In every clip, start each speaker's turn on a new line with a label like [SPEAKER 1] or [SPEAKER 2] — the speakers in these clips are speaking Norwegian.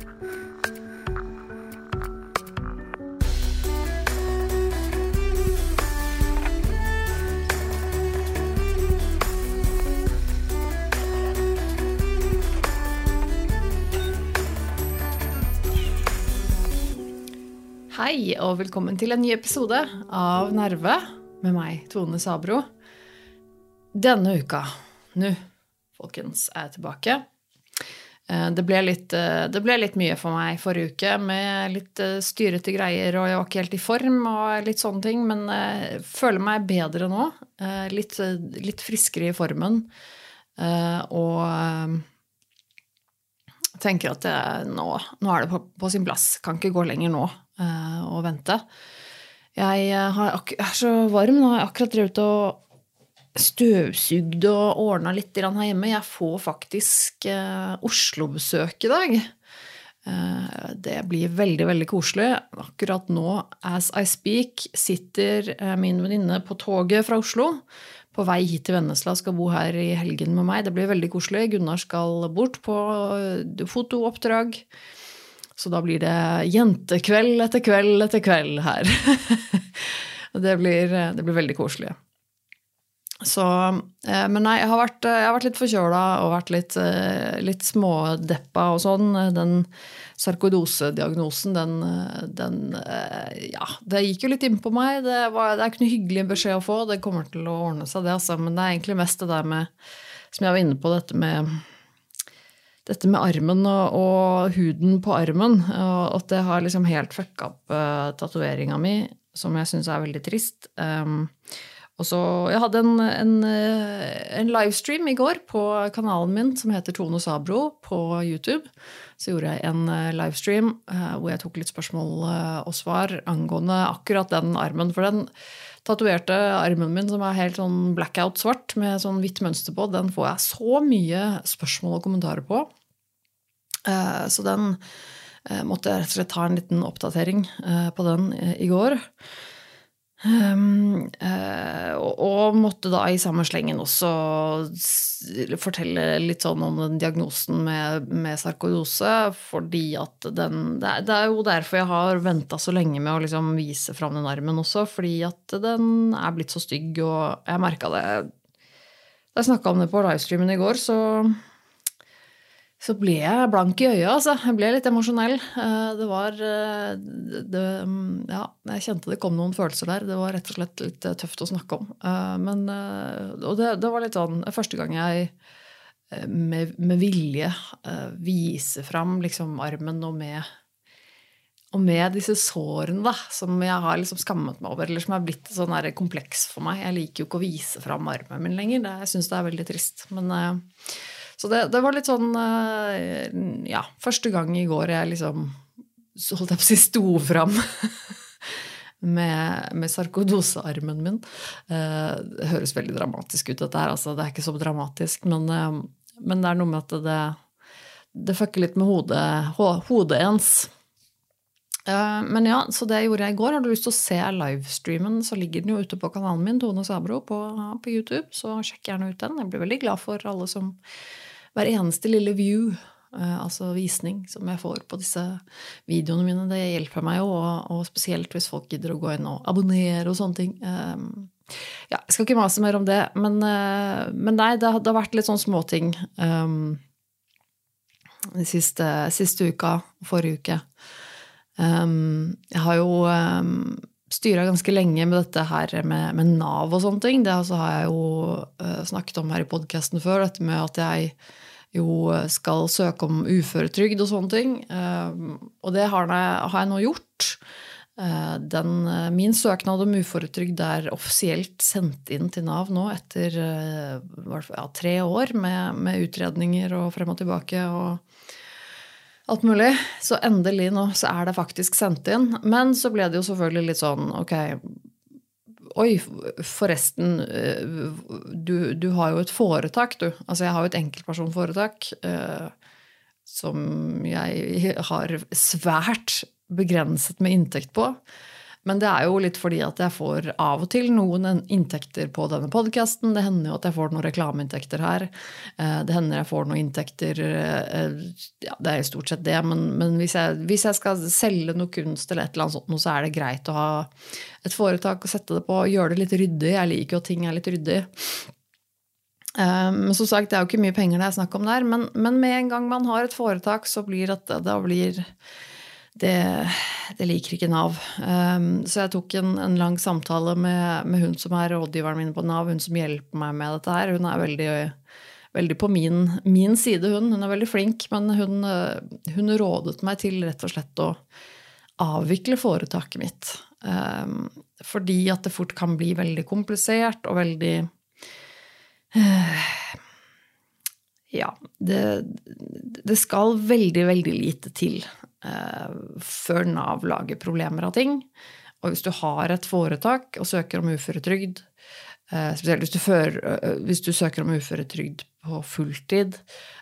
[SPEAKER 1] Hei, og velkommen til en ny episode av Nerve med meg, Tone Sabro. Denne uka, nå, folkens, er jeg tilbake. Eh, det ble, litt, eh, det ble litt mye for meg forrige uke med litt eh, styrete greier, og jeg var ikke helt i form og litt sånne ting, men jeg føler meg bedre nå. Litt, litt friskere i formen. Og tenker at jeg, nå, nå, er det på, på, sin plass. Kan ikke gå lenger nå og vente. Jeg, har, jeg, er så varm nå. Jeg har akkurat drevet og støvsugd og ordna litt her hjemme. Jeg får faktisk uh, Oslo-besøk i dag. Uh, det blir veldig, veldig koselig. Akkurat nå, as I speak, sitter min venninne på toget fra Oslo på vei hit til Vennesla, skal bo her i helgen med meg. Det blir veldig koselig. Gunnar skal bort på fotooppdrag. Så da blir det jentekveld etter kveld etter kveld her. det, det blir veldig koselig. Så, eh, men nei, jeg har vært, jeg har vært litt forkjøla og vært litt, eh, litt smådeppa og sånn. Den sarkoidosediagnosen, den, den eh, Ja, det gikk jo litt inn på meg. Det, var, det er ikke noe hyggelig beskjed å få. Det kommer til å ordne seg, det, altså. Men det er egentlig mest det der med Som jeg var inne på, dette med dette med armen og, og, huden på armen, og at det har liksom helt fucka opp uh, tatoveringa mi, som jeg syns er veldig trist. Um, og så, Jeg hadde en, en, eh, en, livestream i går på kanalen min som heter Tone Sabro på YouTube. Så gjorde jeg en eh, livestream uh, hvor jeg tok litt spørsmål og svar angående akkurat den armen. For den tatoverte armen min som er helt sånn blackout svart med sånn hvitt mønster på, den får jeg så mye spørsmål og kommentarer på. Så den måtte jeg rett og slett ta en liten oppdatering på den i går. Um, uh, og, måtte da i samme slengen også fortelle litt sånn om den diagnosen med, med sarkoidose, fordi at den det er, det er, jo derfor jeg har venta så lenge med å liksom vise fram den armen også, fordi at den er blitt så stygg, og jeg merka det. Da jeg snakka om det på livestreamen i går, så så ble jeg blank i øyet, altså. Jeg ble litt emosjonell. Eh, det var eh, det, Ja, jeg kjente det kom noen følelser der. Det var rett og slett litt eh, tøft å snakke om. Men, og det, det var litt sånn første gang jeg med, med vilje viser fram liksom armen og med og med disse sårene da, som jeg har liksom skammet meg over, eller som er blitt sånn kompleks for meg. Jeg liker jo ikke å vise fram armen min lenger. Det, jeg syns det er veldig trist. Men så det, det, var litt sånn eh, Ja, første gang i går jeg liksom holdt jeg på å si sto fram med, med sarkodosearmen min. Eh, det høres veldig dramatisk ut, dette her. Altså, det er ikke så dramatisk, men, eh, men det er noe med at det, det fucker litt med hodet, hodet ens. Men ja, så det gjorde jeg i går. Har du lyst til å se livestreamen, så ligger den jo ute på kanalen min, Tone Sabro, på, på YouTube. Så sjekk gjerne ut den. Jeg blir veldig glad for alle som hver eneste lille view, eh, altså visning, som jeg får på disse videoene mine, det hjelper meg jo, og, spesielt hvis folk gidder å gå inn og abonnere og sånne ting. Ehm, ja, jeg skal ikke mase mer om det, men, eh, men nei, det, har vært litt sånn småting um, siste, siste uka, forrige uke. Um, jeg har jo um, styra ganske lenge med dette her med, med, Nav og sånne ting. Det altså har jeg jo uh, snakket om her i podkasten før, dette med at jeg jo skal søke om uføretrygd og sånne ting. Uh, og det har jeg, nå gjort. Uh, den, min søknad om uføretrygd er offisielt sendt inn til Nav nå etter ja, tre år med, med utredninger og frem og tilbake. og alt mulig. Så endelig nå så er det faktisk sendt inn. Men så ble det jo selvfølgelig litt sånn ok Oi, forresten, eh, du, du har jo et foretak, du. Altså jeg har jo et enkeltpersonforetak eh, som jeg har svært begrenset med inntekt på. Men det er jo litt fordi at jeg får av og til noen inntekter på denne podkasten. Det hender jo at jeg får noen reklameinntekter her. Eh, det hender jeg får noen inntekter eh, Ja, det er stort sett det, men, men hvis, jeg, hvis, jeg, skal selge noe kunst eller et eller annet sånt, så er det greit å ha et foretak og sette det på, gjøre det litt ryddig. Jeg liker jo at ting er litt ryddig. Eh, men som sagt, det er jo ikke mye penger det er snakk om der. Men, men med en gang man har et foretak, så blir det, da blir det, det, liker ikke Nav. Um, så jeg tok en, en lang samtale med, med, hun som er rådgiveren min på Nav, hun som hjelper meg med dette her. Hun er veldig, veldig på min, min, side, hun. Hun er veldig flink, men hun, hun, rådet meg til rett og slett å avvikle foretaket mitt. Um, fordi at det fort kan bli veldig komplisert og veldig uh, Ja, det, det skal veldig, veldig lite til eh, før Nav lager problemer av ting. Og hvis du har et foretak og søker om uføretrygd, eh, spesielt hvis du, før, eh, hvis du, søker om uføretrygd på fulltid,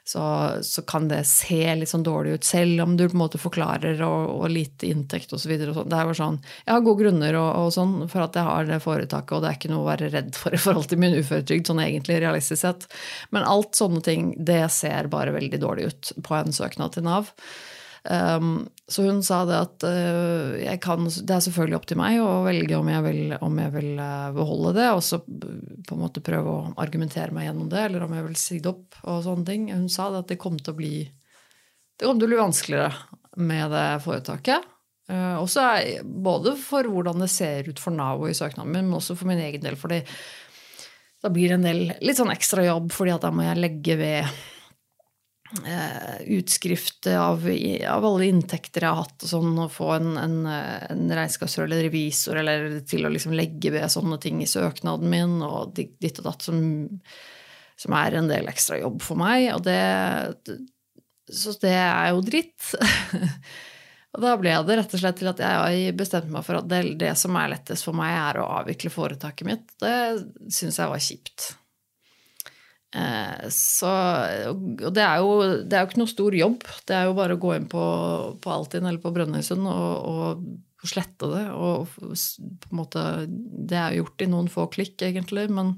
[SPEAKER 1] så, så, kan det se litt sånn dårlig ut, selv om du på en måte forklarer og, og lite inntekt osv. Så det er jo sånn, Jeg har gode grunner og, og, sånn for at jeg har det foretaket, og det er ikke noe å være redd for i forhold til min uføretrygd, sånn egentlig realistisk sett. Men alt sånne ting, det ser bare veldig dårlig ut på en søknad til Nav. Um, så hun sa det at uh, kan, det er selvfølgelig opp til meg å velge om jeg vil, om jeg vil uh, beholde det, og så på en måte prøve å argumentere meg gjennom det, eller om jeg vil si det opp. og sånne ting. Hun sa det at det kom til å bli, det kom til å bli vanskeligere med det foretaket. Uh, også både for hvordan det ser ut for Nav og i søknaden min, men også for min egen del. fordi da blir det en del litt sånn ekstra jobb, fordi at da må jeg legge ved eh, utskrift av, av, alle inntekter jeg har hatt, og sånn, få en, en, en regnskapsfører eller revisor eller til å liksom legge ved sånne ting i søknaden min, og ditt og datt, som, som er en del ekstra jobb for meg. Og det, så det er jo dritt. og da ble det rett og slett til at jeg bestemte meg for at det, det som er lettest for meg, er å avvikle foretaket mitt. Det syns jeg var kjipt. Eh, så, og det er, jo, det er, jo, ikke noe stor jobb. Det er jo bare å gå inn på, på Altinn eller på Brønnøysund og, og, slette det. Og på en måte Det er gjort i noen få klikk, egentlig. Men,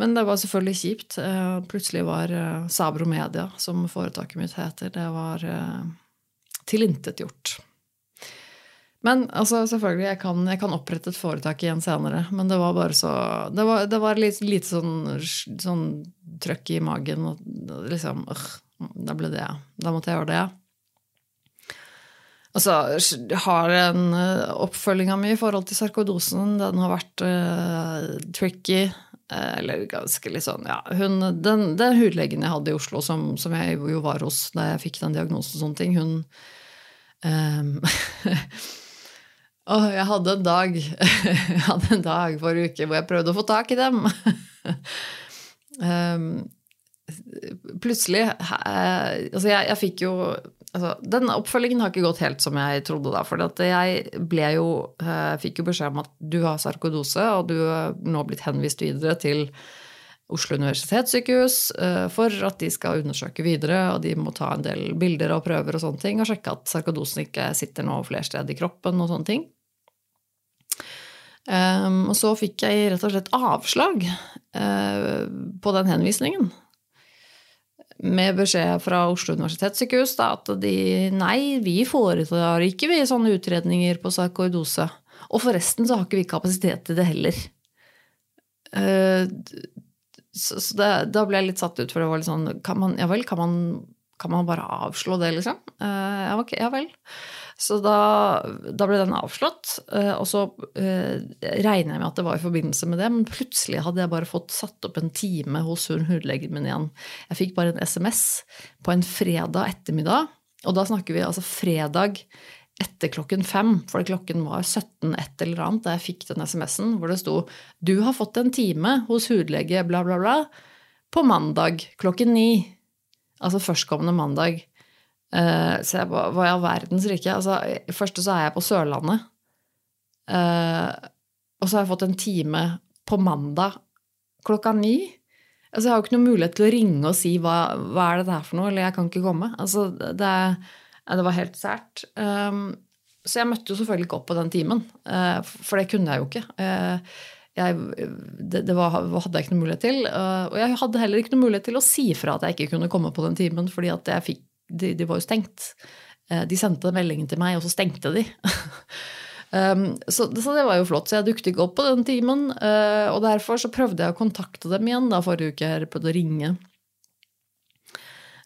[SPEAKER 1] men det var selvfølgelig kjipt. Eh, plutselig var eh, Sabro Media, som foretaket mitt heter, det var tilintetgjort. Men altså, selvfølgelig, jeg kan, jeg kan, opprette et foretak igjen senere. Men det var bare så Det var, det var litt, litt sånn, sånn trøkk i magen. Og liksom øh, Da ble det Da måtte jeg gjøre det. Altså, har en øh, Oppfølginga mi i forhold til sarkoidosen, den har vært uh, tricky. Eller ganske litt sånn, ja. Hun, den, den hudlegen jeg hadde i Oslo, som, som, jeg jo var hos da jeg fikk den diagnosen og sånne ting, hun um, Og jeg hadde en dag jeg hadde en dag forrige uke hvor jeg prøvde å få tak i dem. um, plutselig altså jeg, jeg, fikk jo altså, Den oppfølgingen har ikke gått helt som jeg trodde da. For jeg ble jo, uh, fikk jo beskjed om at du har sarkodose, og du er nå blitt henvist videre til Oslo universitetssykehus uh, for at de skal undersøke videre, og de må ta en del bilder og prøver og sånne ting, og sjekke at sarkodosen ikke sitter noe flere steder i kroppen og sånne ting. Um, og så fikk jeg rett og slett avslag uh, på den henvisningen. Med beskjed fra Oslo universitetssykehus da, at de nei, vi foretar ikke vi sånne utredninger på sarkoidose. Og forresten så har ikke vi kapasitet til det heller. Så, så det, da ble jeg litt satt ut, for det var litt sånn kan man, Ja vel, kan man, kan man bare avslå det, liksom? Uh, ja, okay, ja vel. Så da, da, ble den avslått. Uh, og så uh, regner jeg med at det var i forbindelse med det, men plutselig hadde jeg bare fått satt opp en time hos hun hudlegen min igjen. Jeg fikk bare en SMS på en fredag ettermiddag, og da snakker vi altså fredag etter klokken fem, for klokken var 17 et eller annet da jeg fikk den SMS-en hvor det sto 'Du har fått en time hos hudlege bla, bla, bla' på mandag klokken ni. Altså førstkommende mandag. Uh, så jeg bare Hva i all verdens rike? Altså, først så er jeg på Sørlandet. Uh, og så har jeg fått en time på mandag klokka ni. Altså, jeg har jo ikke noen mulighet til å ringe og si hva, hva er det der for noe, eller jeg kan ikke komme. Altså, det, det var helt sært. Um, Så jeg møtte jo selvfølgelig ikke opp på den timen, eh, for det kunne jeg jo ikke. Eh, jeg, det, det var, hadde jeg ikke noe mulighet til. eh, Og jeg hadde heller ikke noe mulighet til å si fra at jeg ikke kunne komme på den timen, fordi de, de var jo stengt. De sendte meldingen til meg, og så stengte de. Um, så, så det var jo flott. Så jeg dukket ikke opp på den timen. Og derfor så prøvde jeg å kontakte dem igjen da forrige uke. Jeg prøvde å ringe.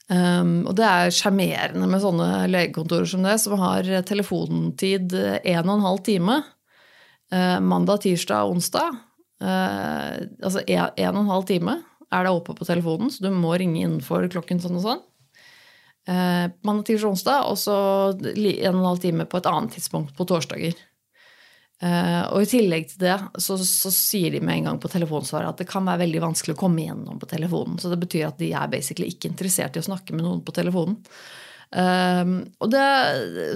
[SPEAKER 1] Um, og det er sjarmerende med sånne legekontorer som det, som har telefontid en og en halv time. uh, mandag, tirsdag, onsdag. Uh, altså en, en og en halv time er det oppe på telefonen, så du må ringe innenfor klokken sånn og sånn. Uh, mandag, tirsdag, onsdag, og så li- en og en halv time på et annet tidspunkt på torsdager. Eh, og i tillegg til det så, så sier de med en gang på telefonsvaret at det kan være veldig vanskelig å komme igjennom på telefonen. Så det betyr at de er basically ikke interessert i å snakke med noen på telefonen. Um, og det,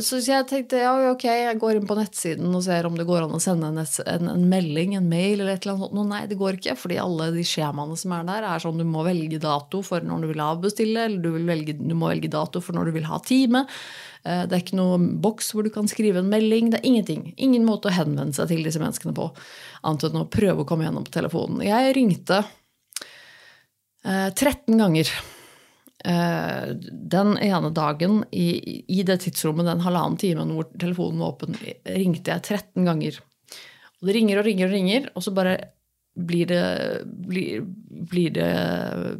[SPEAKER 1] så jeg tenkte ja, ok, jeg går inn på nettsiden og ser om det går an å sende en, en, en melding, en mail eller et eller annet sånt. Nei, det går ikke, fordi alle de skjemaene som er der, er sånn du må velge dato for når du vil avbestille, eller du, velge, du må velge dato for når du vil ha time. Eh, Det er ikke noe boks hvor du kan skrive en melding. Det er ingenting. Ingen måte å henvende seg til disse menneskene på, annet enn å prøve å komme gjennom på telefonen. Jeg ringte eh, 13 ganger. Eh, den ene dagen i, det tidsrommet, den halvannen timen hvor telefonen var åpen, ringte jeg 13 ganger. Og det ringer og ringer og ringer, og så bare blir det, blir, blir det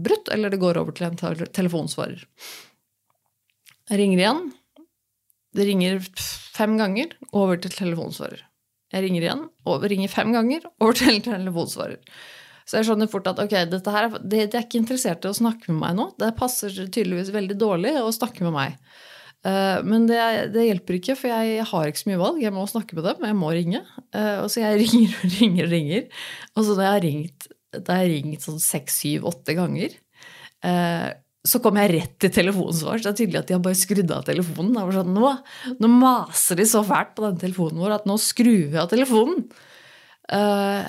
[SPEAKER 1] brutt, eller det går over til en tel- telefonsvarer. Jeg ringer igjen. Det ringer fem ganger, over til telefonsvarer. Jeg ringer igjen, over, ringer fem ganger, over til telefonsvarer. Så jeg skjønner fort at ok, dette her, er- det, det er ikke interessert i å snakke med meg nå. Det passer tydeligvis veldig dårlig å snakke med meg. Eh, men det, det hjelper ikke, for jeg har ikke så mye valg. Jeg må snakke med dem, jeg må ringe. Eh, og så jeg ringer og ringer og ringer. Og så da jeg har ringt, ringt sånn seks, syv, åtte ganger, eh, så kom jeg rett til telefonsvar. Så det er tydelig at de har bare skrudd av telefonen. Det var sånn, nå, nå maser de så fælt på den telefonen vår at nå skrur vi av telefonen. Uh,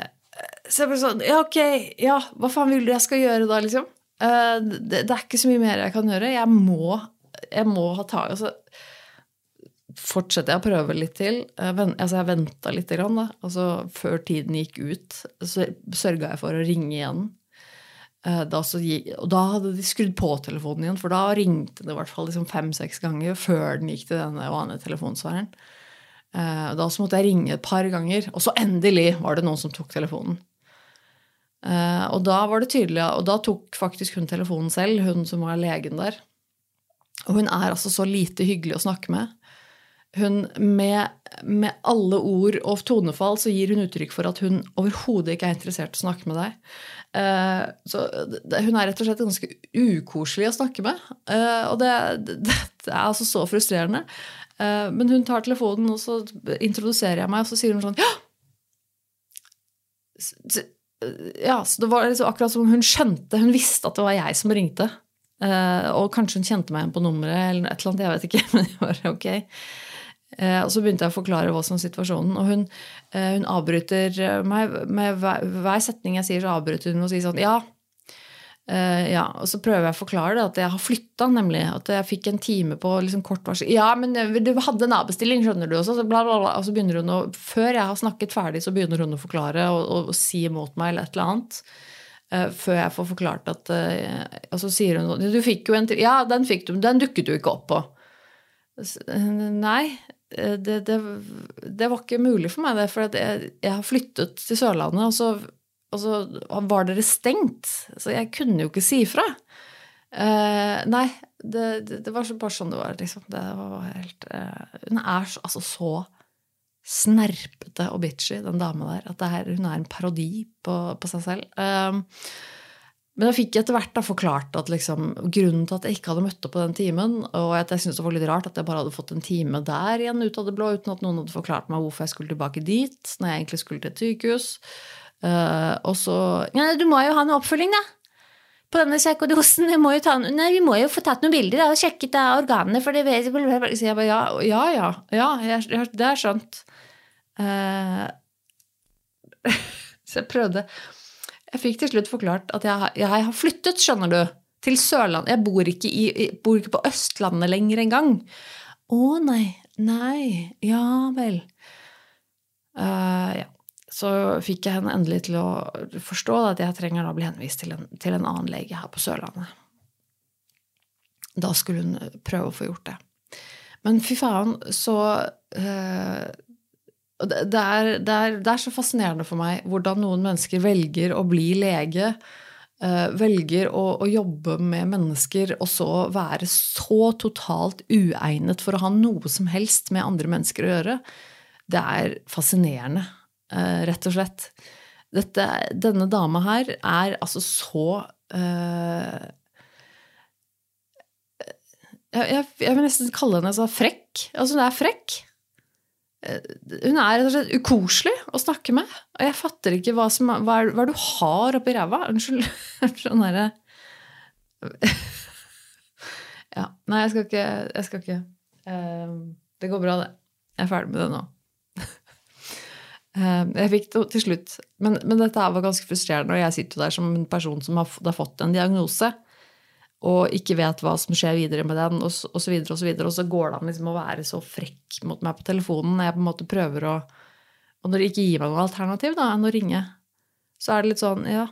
[SPEAKER 1] så jeg ble sånn Ja, ok, ja, hva faen vil du jeg skal gjøre da, liksom? Uh, det, det er ikke så mye mer jeg kan gjøre. Jeg må, jeg må ha tak altså, Fortsetter jeg å prøve litt til. Jeg, ven, altså, jeg venta litt, grann, da. Altså, før tiden gikk ut, så sørga jeg for å ringe igjen. Eh, Da så, og da hadde de skrudd på telefonen igjen, for da ringte det i hvert fall liksom fem-seks ganger før den gikk til denne vanlige telefonsvareren. Eh, Da så måtte jeg ringe et par ganger, og så endelig var det noen som tok telefonen. Eh, Og da var det tydelig, og da tok faktisk hun telefonen selv, hun som var legen der. Og hun er altså så lite hyggelig å snakke med. Hun, med, med alle ord og tonefall så gir hun uttrykk for at hun overhodet ikke er interessert i å snakke med deg. Eh, så hun er rett og slett ganske ukoselig å snakke med. Eh, og det, det, det er altså så frustrerende. Eh, men hun tar telefonen, og så introduserer jeg meg, og så sier hun sånn Ja! Ja, så det var liksom akkurat som hun skjønte, hun visste at det var jeg som ringte. Og kanskje hun kjente meg igjen på nummeret, eller et eller annet, jeg vet ikke. Men det var ok. Eh, og så begynte jeg å forklare hva som er situasjonen. Og hun, eh, hun avbryter meg med hver, hver setning jeg sier, så avbryter hun og sier sånn Ja. eh, ja, Og så prøver jeg å forklare det, at jeg har flytta, nemlig. At jeg fikk en time på liksom, kort varsel. Ja, men du hadde en avbestilling, skjønner du. også, så bla, bla, bla. Og så begynner hun å Før jeg har snakket ferdig, så begynner hun å forklare og, og, si imot meg eller et eller annet. Før jeg får forklart at Og så sier hun Du fikk jo en til Ja, den fikk du, men den dukket du ikke opp på. Nei, det, det, det var ikke mulig for meg, det. For jeg, jeg har flyttet til Sørlandet, og så, og så var dere stengt. Så jeg kunne jo ikke si ifra. Eh, nei, det, det, var bare sånn det var, liksom. Det var helt eh, Hun er så, altså så snerpete og bitchy, den dama der. At er, hun er en parodi på, på seg selv. Um, men jeg fikk etter hvert da forklart at liksom, grunnen til at jeg ikke hadde møtt opp på den timen, og at jeg syntes det var litt rart at jeg bare hadde fått en time der igjen ut av det blå, uten at noen hadde forklart meg hvorfor jeg skulle tilbake dit, når jeg egentlig skulle til et sykehus. Uh, og så ja, Du må jo ha noe oppfølging, da! På denne psykodosen. Vi må jo, ta, nei, vi må jo få tatt noen bilder da, og sjekket da, organene. for det vet, Så jeg bare ja, ja, ja, ja jeg, jeg, det er skjønt. Uh, så jeg prøvde Jeg fikk til slutt forklart at jeg, jeg har flyttet, skjønner du, til Sørlandet. Jeg bor ikke, i, bor ikke på Østlandet lenger engang. Å nei, Nei, ja vel. Uh, ja. Så fikk jeg henne endelig til å forstå at jeg trenger da bli henvist til en, til en annen lege her på Sørlandet. Da skulle hun prøve å få gjort det. Men fy faen, så uh, det, er, det, er, det, er, så fascinerende for meg hvordan noen mennesker velger å bli lege Eh, velger å, å, jobbe med mennesker og så være så totalt uegnet for å ha noe som helst med andre mennesker å gjøre, det er fascinerende, uh, rett og slett. Dette, denne dama her er altså så uh, jeg, jeg, jeg, vil nesten kalle henne så frekk. Altså, hun er frekk. Eh, hun er rett og slett ukoselig å snakke med. Og jeg fatter ikke hva, som, hva, er, hva er du har oppi ræva. Unnskyld. Sånn derre Ja. Nei, jeg skal ikke, jeg skal ikke. Uh, det går bra, det. Jeg er ferdig med det nå. uh, jeg fikk det til slutt. Men, men dette var ganske frustrerende, og jeg sitter der som en person som har fått en diagnose og ikke vet hva som skjer videre med den, og, så videre og så videre. Og så går det an liksom å være så frekk mot meg på telefonen når jeg på en måte prøver å Og når de ikke gir meg noe alternativ da, enn å ringe, så er det litt sånn Ja,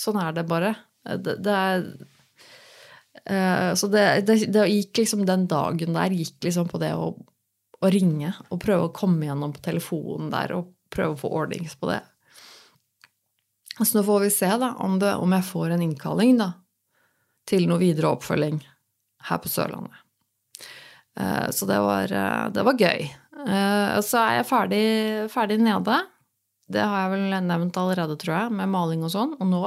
[SPEAKER 1] sånn er det bare. Det, det er uh, Så det, det, det, gikk liksom den dagen der gikk liksom på det å, å ringe og prøve å komme gjennom på telefonen der og prøve å få ordnings på det. Så nå får vi se da, om, det, om jeg får en innkalling da, til noe videre oppfølging her på Sørlandet. Eh, så det var, eh, det var gøy. Og så er jeg ferdig, ferdig, nede. Det har jeg vel nevnt allerede, tror jeg, med maling og sånn. Og nå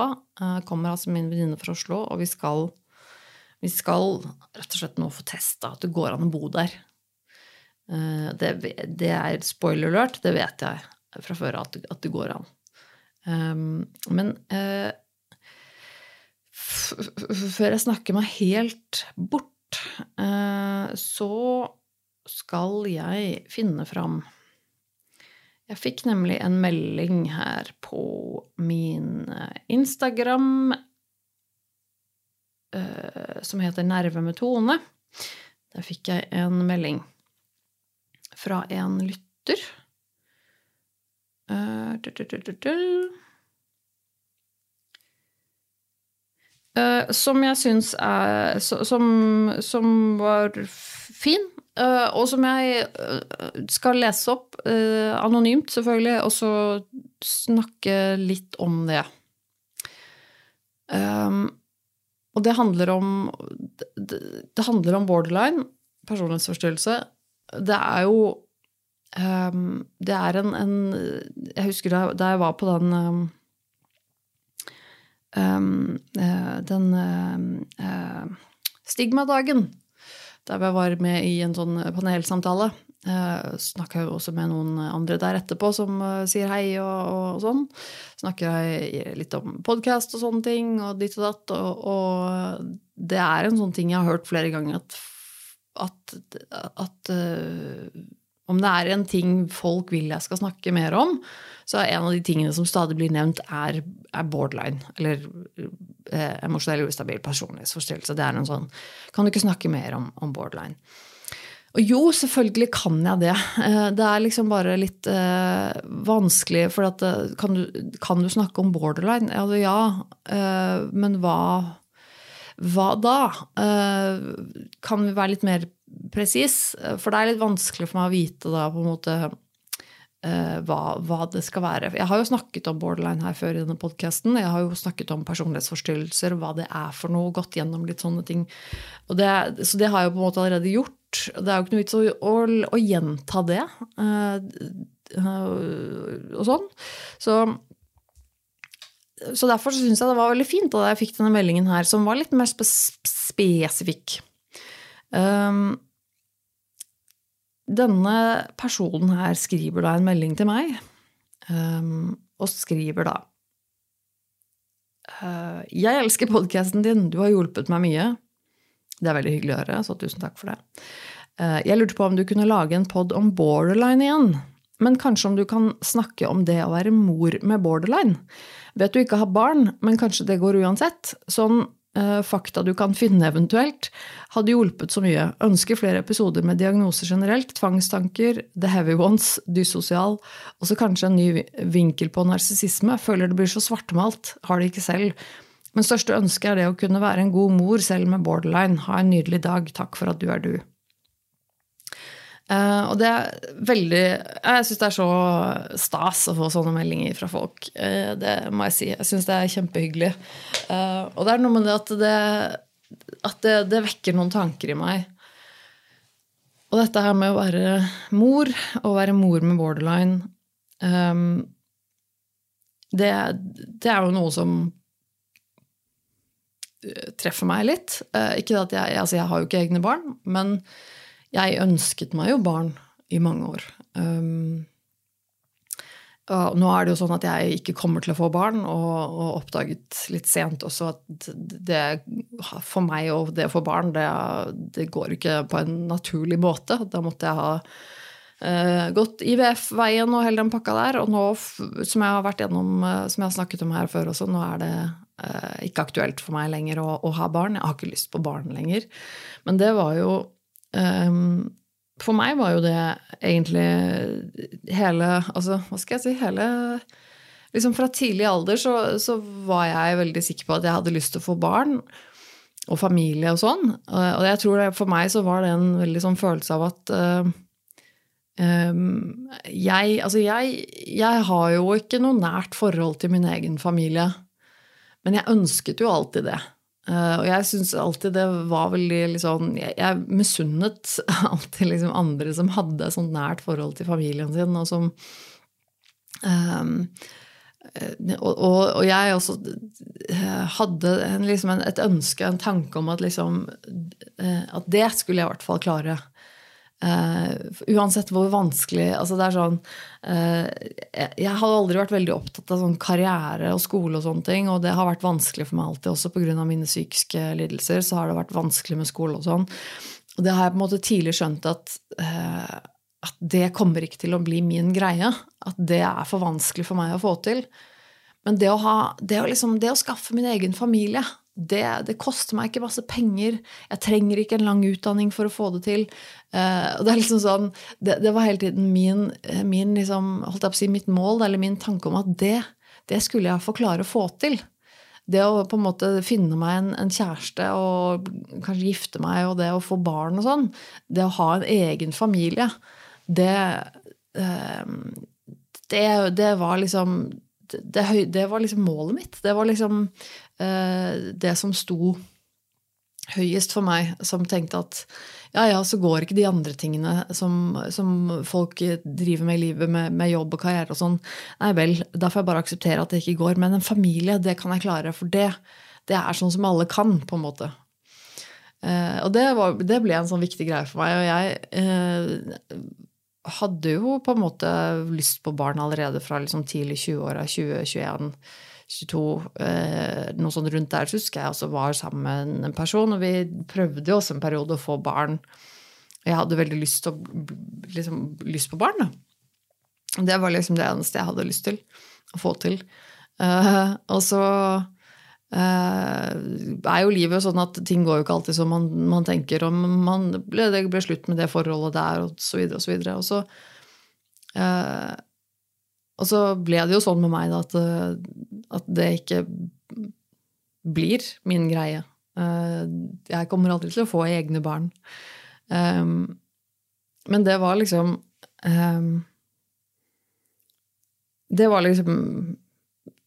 [SPEAKER 1] kommer altså min venninne fra Oslo, og vi skal, vi skal rett og slett nå få testa at det går an å bo der. Det, det er spoiler alert, det vet jeg fra før at, at det går an. Um, men uh, før jeg snakker meg helt bort, uh, så skal jeg finne fram Jeg fikk nemlig en melding her på min eh, Instagram som heter Nerve med tone. Der fikk jeg en melding fra en lytter. Uh, uh, som jeg syns er som, som, var fin, uh, og som jeg skal lese opp anonymt, selvfølgelig, og så snakke litt om det. Um, og det handler om det, det handler om borderline, personlighetsforstyrrelse. Det er jo um, Det er en, en, Jeg husker da, da, jeg var på den um, Den uh, stigmadagen, der jeg var med i en sånn panelsamtale. Uh, Snakka jo også med noen andre der etterpå som uh, sier hei og, og, sånn. Snakker litt om podkast og sånne ting og ditt og datt. Og, og, det er en sånn ting jeg har hørt flere ganger, at, at, at uh, om det er en ting folk vil jeg skal snakke mer om, så er en av de tingene som stadig blir nevnt, er, er borderline. Eller eh, emosjonell ustabil personlighetsforstyrrelse. Det er en sånn Kan du ikke snakke mer om, om, borderline? Og jo, selvfølgelig kan jeg det. Eh, det er liksom bare litt eh, vanskelig, for at, eh, kan, du, kan, du, snakke om borderline? Altså, ja, eh, men hva hva da? Eh, kan vi være litt mer presis? For det er litt vanskelig for meg å vite da på en måte uh, hva, hva, det skal være. Jeg har jo snakket om borderline her før i denne podkasten. Jeg har jo snakket om personlighetsforstyrrelser og hva det er for noe. Gått gjennom litt sånne ting. Det, så det har jeg jo på en måte allerede gjort. Det er jo ikke noe vits å, å, å gjenta det. Uh, og sånn. Så så derfor syns jeg det var veldig fint da jeg fikk denne meldingen her, som var litt mer spesifikk. Um, denne personen her skriver da en melding til meg, um, og skriver da uh, Jeg elsker podkasten din, du har hjulpet meg mye. Det er veldig hyggelig å høre, så tusen takk for det. Uh, jeg lurte på om du kunne lage en pod om borderline igjen. Men kanskje om du kan snakke om det å være mor med borderline. Vet du ikke har barn, men kanskje det går uansett. Sånn eh, fakta du kan finne eventuelt, hadde hjulpet så mye. Ønsker flere episoder med diagnoser generelt, tvangstanker, the heavy ones, dysosial, og så kanskje en ny vinkel på narsissisme. Føler det blir så svartmalt, har det ikke selv. Men største ønske er det å kunne være en god mor selv med borderline. Ha en nydelig dag. Takk for at du er du. Uh, og det er veldig Jeg syns det er så stas å få sånne meldinger fra folk. Uh, det må jeg si. Jeg syns det er kjempehyggelig. Uh, og det er noe med det at, det, at det, det, vekker noen tanker i meg. Og dette her med å være mor, og være mor med borderline um, det, det, er jo noe som treffer meg litt. ikke at jeg, altså jeg har jo ikke egne barn, men jeg ønsket meg jo barn i mange år. Um, nå er det jo sånn at jeg ikke kommer til å få barn, og, og oppdaget litt sent også at det for meg og det å få barn, det, det, går ikke på en naturlig måte. Da måtte jeg ha uh, gått IVF-veien og hele den pakka der. Og nå, som jeg har vært gjennom, uh, som jeg har snakket om her før også, nå er det uh, ikke aktuelt for meg lenger å, å, ha barn. Jeg har ikke lyst på barn lenger. Men det var jo Um, for meg var jo det egentlig hele Altså, hva skal jeg si Hele Liksom fra tidlig alder så, så, var jeg veldig sikker på at jeg hadde lyst til å få barn og familie og sånn. Og jeg tror det, for meg så var det en veldig sånn følelse av at uh, um, jeg Altså, jeg, jeg har jo ikke noe nært forhold til min egen familie. Men jeg ønsket jo alltid det. Uh, og jeg syns alltid det var veldig liksom Jeg, jeg misunnet alltid liksom andre som hadde sånt nært forhold til familien sin, og som um, og, og, og, jeg også hadde en, liksom en, et ønske, en tanke om at liksom At det skulle jeg i hvert fall klare. Uh, uansett hvor vanskelig altså det er sånn uh, jeg, jeg har aldri vært veldig opptatt av sånn karriere og skole, og sånne ting, og det har vært vanskelig for meg alltid. Også pga. mine psykiske lidelser så har det vært vanskelig med skole og sånn. Og det har jeg på en måte tidlig skjønt at, uh, at det kommer ikke til å bli min greie. At det er for vanskelig for meg å få til. Men det å, ha, det å, liksom, det å skaffe min egen familie, det, det, koster meg ikke masse penger. Jeg trenger ikke en lang utdanning for å få det til. Uh, det liksom sånn, det, det var hele tiden min, min liksom, holdt jeg på å si, mitt mål, eller min tanke om at det, det skulle jeg få klare å få til. Det å på en måte finne meg en, en, kjæreste og kanskje gifte meg, og det å få barn og sånn, det å ha en egen familie, det, uh, det, det var liksom det, det, var liksom målet mitt. Det var liksom det som sto høyest for meg, som tenkte at ja, ja, så går ikke de andre tingene som, som folk driver med i livet, med, med, jobb og karriere og sånn. Nei vel, da får jeg bare akseptere at det ikke går. Men en familie, det kan jeg klare. For det, det er sånn som alle kan, på en måte. Eh, og det, var, det, ble en sånn viktig greie for meg. Og jeg eh, hadde jo på en måte lyst på barn allerede fra liksom tidlig 20-åra, 2021. 22, eh, noe sånt rundt der, så husker jeg også var sammen med en person, og vi prøvde jo også en periode å få barn. Jeg hadde veldig lyst, å, liksom, lyst på barn, da. Det var liksom det eneste jeg hadde lyst til å få til. Uh, og så uh, er jo livet sånn at ting går jo ikke alltid som man, man tenker, og man ble, det ble slutt med det forholdet der, og så videre og så videre. Og så og så ble det jo sånn med meg da, at, eh, at, det ikke blir min greie. Eh, jeg kommer aldri til å få egne barn. Um, men det var liksom Det var liksom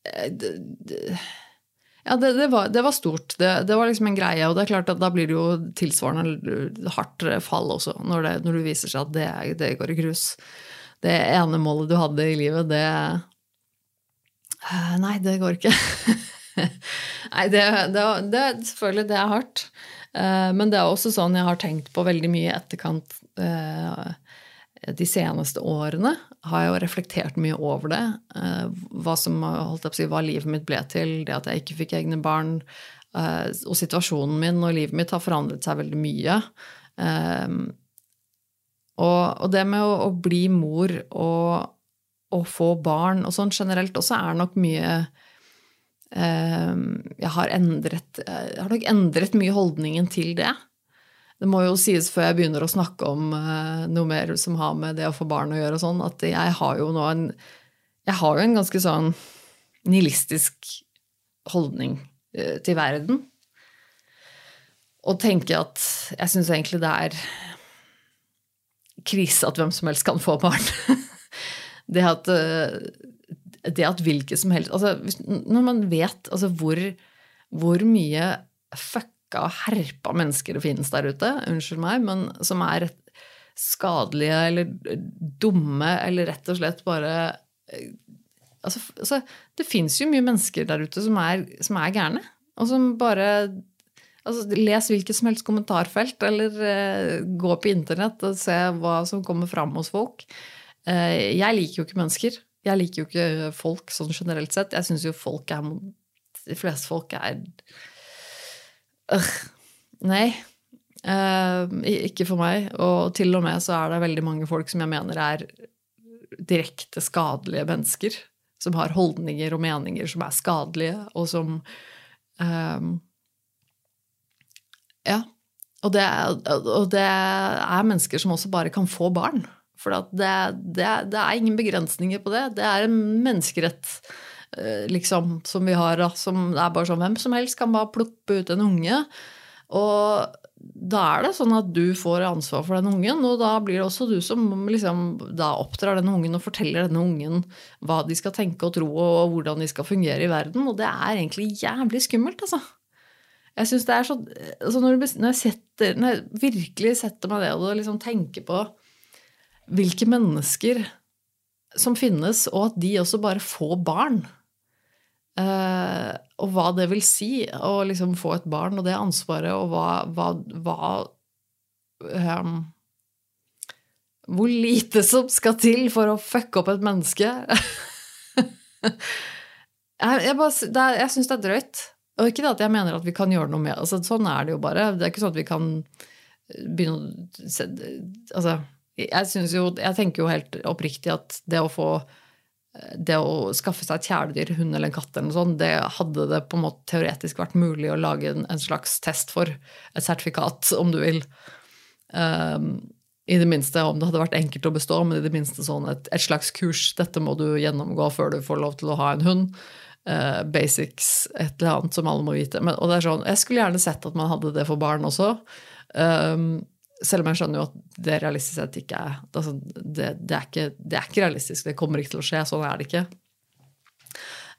[SPEAKER 1] eh, ja, det, det, var, det, var, stort. Det, det, var liksom en greie. Og det er klart at da blir det jo tilsvarende hardt fall også, når det, når viser seg at det, går i grus det ene målet du hadde i livet, det eh, Nei, det går ikke. nei, det, det, det, selvfølgelig, det er hardt. Eh, men det er også sånn jeg har tenkt på veldig mye i etterkant eh, de seneste årene. Har jeg jo reflektert mye over det. Hva som si, hva livet mitt ble til, det at jeg ikke fikk egne barn. Og situasjonen min og livet mitt har forandret seg veldig mye. Og, og det med å, å, bli mor og, og, få barn og sånn generelt også er nok mye jeg har, endret, jeg har nok endret mye holdningen til det. Det må jo sies før jeg begynner å snakke om noe mer som har med det å få barn å gjøre, og sånn, at jeg har jo nå en Jeg har jo en ganske sånn nihilistisk holdning til verden. Og tenker at jeg syns egentlig det er krise at hvem som helst kan få barn. det at, eh, det at hvilke som helst altså, Når man vet altså, hvor, hvor mye fucka og herpa mennesker det finnes der ute, unnskyld meg, men som er skadelige eller dumme eller rett og slett bare eh, altså, altså, Det fins jo mye mennesker der ute som er, som er gærne, og som bare Altså, les hvilket som helst kommentarfelt, eller uh, gå på internett og se hva som kommer fram hos folk. Uh, jeg liker jo ikke mennesker. Jeg liker jo ikke folk sånn generelt sett. Jeg syns jo folk er De fleste folk er uh, Nei. ikke for meg. Og til og med så er det veldig mange folk som jeg mener er direkte skadelige mennesker. Som har holdninger og meninger som er skadelige, og som ja. Og det, og det, er mennesker som også bare kan få barn. For det, det, det, er ingen begrensninger på det. Det er en menneskerett eh, liksom, som vi har. Som er bare sånn hvem som helst kan bare plukke ut en unge. Og da er det sånn at du får ansvar for den ungen, og da blir det også du som liksom, da oppdrar den ungen og forteller denne ungen hva de skal tenke og tro, og hvordan de skal fungere i verden. Og det er egentlig jævlig skummelt, altså. Jeg synes det er så, altså når, når, jeg setter, når, jeg virkelig setter meg ned og liksom tenker på hvilke mennesker som finnes, og at de også bare får barn eh, Og hva det vil si å liksom få et barn, og det ansvaret, og hva, hva, hva um, Hvor lite som skal til for å fucke opp et menneske. jeg, jeg, jeg syns det er drøyt. Og ikke at jeg mener at vi kan gjøre noe med altså, Sånn er det jo bare. Det er ikke sånn at vi kan begynne å Altså, jeg jo Jeg tenker jo helt oppriktig at det å få det å skaffe seg et kjæledyr, hund eller en katt, eller noe sånt, det hadde det på en måte teoretisk vært mulig å lage en, en slags test for. Et sertifikat, om du vil. Um, I det minste om det hadde vært enkelt å bestå, men i det minste sånn et, et slags kurs. Dette må du gjennomgå før du får lov til å ha en hund uh, basics, et eller annet som alle må vite. Men, og det er sånn, Jeg skulle gjerne sett at man hadde det for barn også. Um, selv om jeg skjønner jo at det realistisk sett ikke er altså, det, det, er ikke, det, er ikke, realistisk. Det kommer ikke til å skje. Sånn er det ikke.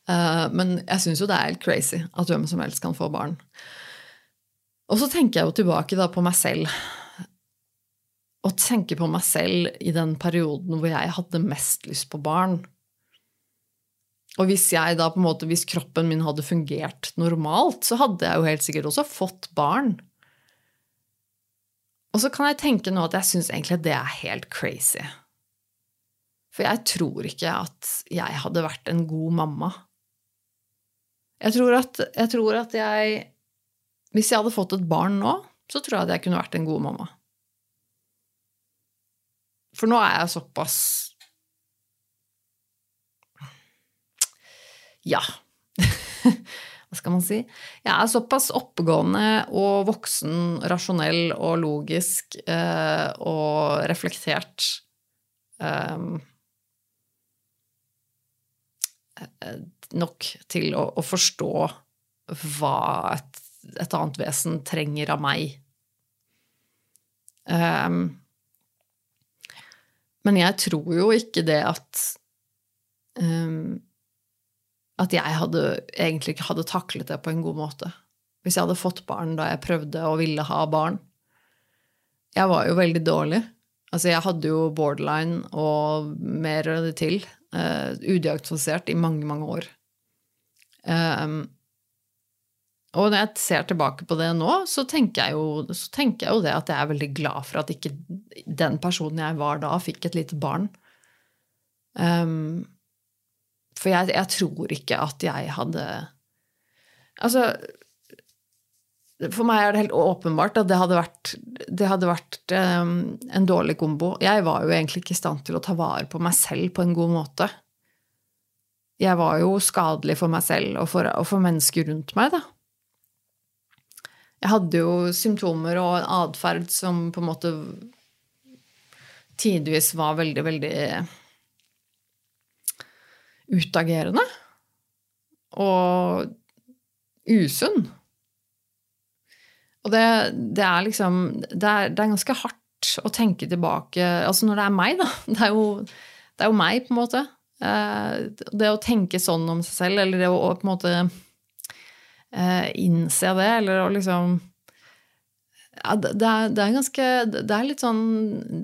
[SPEAKER 1] Uh, men jeg syns jo det er helt crazy at hvem som helst kan få barn. Og så tenker jeg jo tilbake da på meg selv. Og tenker på meg selv i den perioden hvor jeg hadde mest lyst på barn. Og hvis måte, hvis kroppen min hadde fungert normalt, så hadde jeg jo helt sikkert også fått barn. Og så kan jeg tenke nå at jeg syns egentlig det er helt crazy. For jeg tror ikke at jeg hadde vært en god mamma. Jeg tror at jeg, tror at jeg Hvis jeg hadde fått et barn nå, så tror jeg at jeg kunne vært en god mamma. For nå er jeg såpass Ja. Hva skal man si? Jeg er såpass oppegående og voksen, rasjonell og logisk eh, og reflektert eh, nok til å, å forstå hva et, et, annet vesen trenger av meg. Um, men jeg tror jo ikke det at um, at jeg hadde, egentlig ikke hadde taklet det på en god måte. Hvis jeg hadde fått barn da jeg prøvde og ville ha barn. Jeg var jo veldig dårlig. Altså, jeg hadde jo borderline og mer det til. Uh, udiagnostisert i mange, mange år. Um, og når jeg ser tilbake på det nå, så tenker, jo, så tenker jeg jo det at jeg er veldig glad for at ikke den personen jeg var da, fikk et lite barn. Um, for jeg, jeg, tror ikke at jeg hadde Altså For meg er det helt åpenbart at det hadde vært, det hadde vært um, en dårlig kombo. Jeg var jo egentlig ikke i stand til å ta vare på meg selv på en god måte. jeg var jo skadelig for meg selv og for, og for mennesker rundt meg, da. Jeg hadde jo symptomer og en atferd som på en måte tidvis var veldig, veldig utagerende. Og usunn. Og det, det er liksom det er, det er, ganske hardt å tenke tilbake Altså når det er meg, da. Det er jo, det er jo meg, på en måte. Eh, det å tenke sånn om seg selv, eller det å, på en måte eh, innse det, eller å liksom ja, det, er, det, er, ganske Det er litt sånn,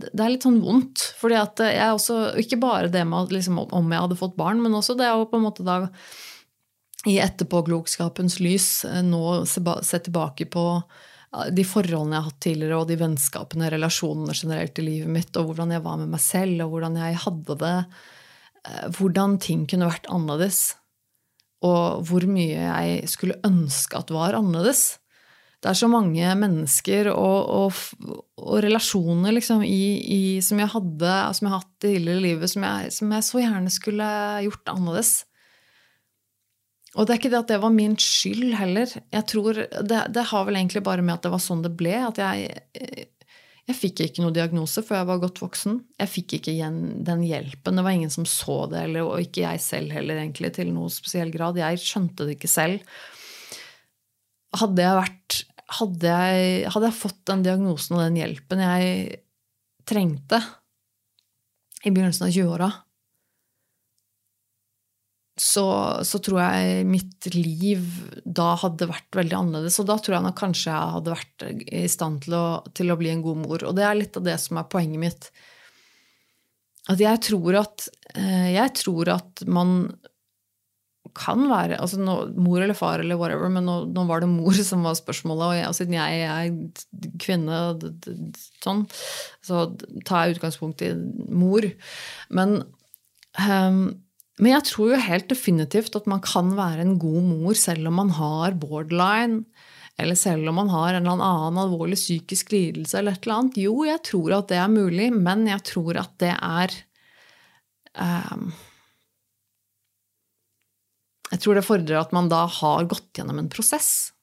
[SPEAKER 1] det er litt sånn vondt. fordi at jeg også Ikke bare det med liksom, om jeg hadde fått barn, men også det å på en måte da i etterpåklokskapens lys eh, nå se, se tilbake på de forholdene jeg har hatt tidligere, og de vennskapene, relasjonene generelt i livet mitt, og hvordan jeg var med meg selv, og hvordan jeg hadde det. Eh, hvordan ting kunne vært annerledes. Og hvor mye jeg skulle ønske at var annerledes. Det er så mange mennesker og, og, og relasjoner liksom, i, i, som jeg hadde, som jeg har hatt tidligere livet, som jeg, som jeg så gjerne skulle gjort annerledes. Og det er ikke det at det var min skyld heller. Jeg tror, det, det, har vel egentlig bare med at det var sånn det ble. At jeg, jeg fikk ikke noe diagnose før jeg var godt voksen. Jeg fikk ikke den hjelpen. Det var ingen som så det, eller, og ikke jeg selv heller, egentlig, til noe spesiell grad. Jeg skjønte det ikke selv. Hadde jeg vært hadde jeg, hadde jeg fått den diagnosen og den hjelpen jeg trengte i begynnelsen av 20-åra, så, så, tror jeg mitt liv da hadde vært veldig annerledes. Og da tror jeg nok kanskje jeg hadde vært i stand til å, til å bli en god mor. Og det er litt av det som er poenget mitt. At jeg tror at, eh, jeg tror at man kan være altså nå, mor eller far eller whatever, men nå, nå, var det mor som var spørsmålet. Og, jeg, og siden jeg er kvinne, sånn, så tar jeg utgangspunkt i mor. Men um, men jeg tror jo helt definitivt at man kan være en god mor selv om man har borderline, eller selv om man har en eller annen alvorlig psykisk lidelse eller et eller annet. Jo, jeg tror at det er mulig, men jeg tror at det er um, Jeg tror det fordrer at man da har gått gjennom en prosess.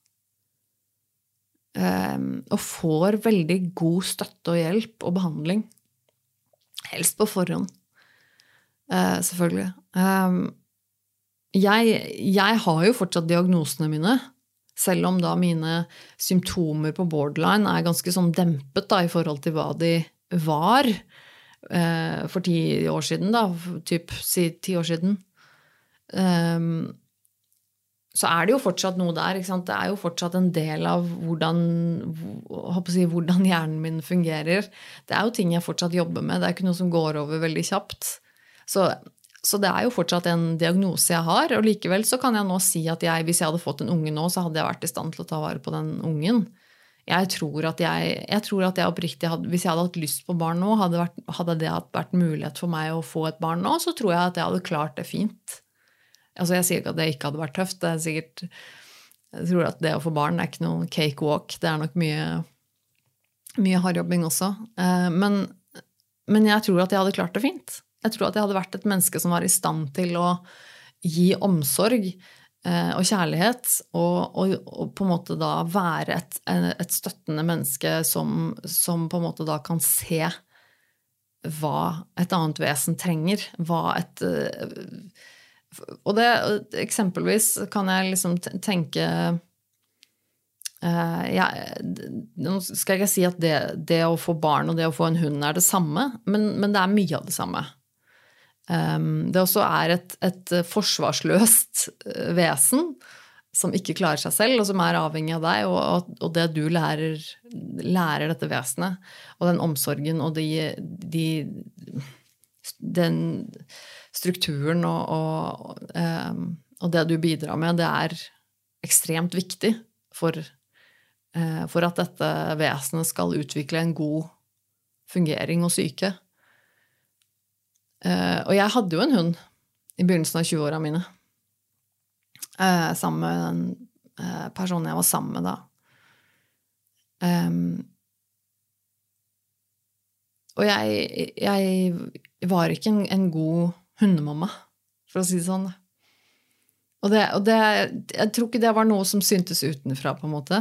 [SPEAKER 1] Um, og får veldig god støtte og hjelp og behandling. Helst på forhånd. Uh, selvfølgelig. Um, jeg, jeg, har jo fortsatt diagnosene mine, selv om da mine symptomer på borderline er ganske sånn dempet da, i forhold til hva de var uh, for ti år siden, da, typ si ti år siden. Um, så er det jo fortsatt noe der. Det er jo fortsatt en del av hvordan, si, hvordan, hjernen min fungerer. Det er jo ting jeg fortsatt jobber med. Det er ikke noe som går over veldig kjapt. Så, så, det er jo fortsatt en diagnose jeg har. Og likevel så kan jeg nå si at jeg, hvis jeg hadde fått en unge nå, så hadde jeg vært i stand til å ta vare på den ungen. Jeg tror at jeg, jeg, tror at jeg oppriktig hadde, Hvis jeg hadde hatt lyst på barn nå, hadde, vært, hadde det vært mulighet for meg å få et barn nå, så tror jeg at jeg hadde klart det fint. Altså, jeg sier ikke at det ikke hadde vært tøft. det er sikkert, Jeg tror at det å få barn er ikke noen cakewalk. Det er nok mye, mye hardjobbing også. Eh, men, men jeg tror at jeg hadde klart det fint. Jeg tror at jeg hadde vært et menneske som var i stand til å gi omsorg eh, og kjærlighet, og, og, og, på en måte da være et, et støttende menneske som, som, på en måte da kan se hva et annet vesen trenger. Hva et eh, Og det eksempelvis kan jeg liksom tenke Uh, ja, nå skal jeg ikke si at det, det, å få barn og det å få en hund er det samme, men, men det er mye av det samme. Um, det også er et, et forsvarsløst eh, vesen som ikke klarer seg selv, og som er avhengig av deg, og, og det du lærer, lærer, dette vesenet, og den omsorgen og de, de Den strukturen og, og, um, og, det du bidrar med, det er ekstremt viktig for, uh, for at dette vesenet skal utvikle en god fungering og syke. Uh, og jeg hadde jo en hund i begynnelsen av 20-åra mine. Uh, sammen med den personen jeg var sammen med da. Um, og jeg, jeg, var ikke en, en, god hundemamma, for å si det sånn. Og, det, og det, jeg tror ikke det var noe som syntes utenfra, på en måte.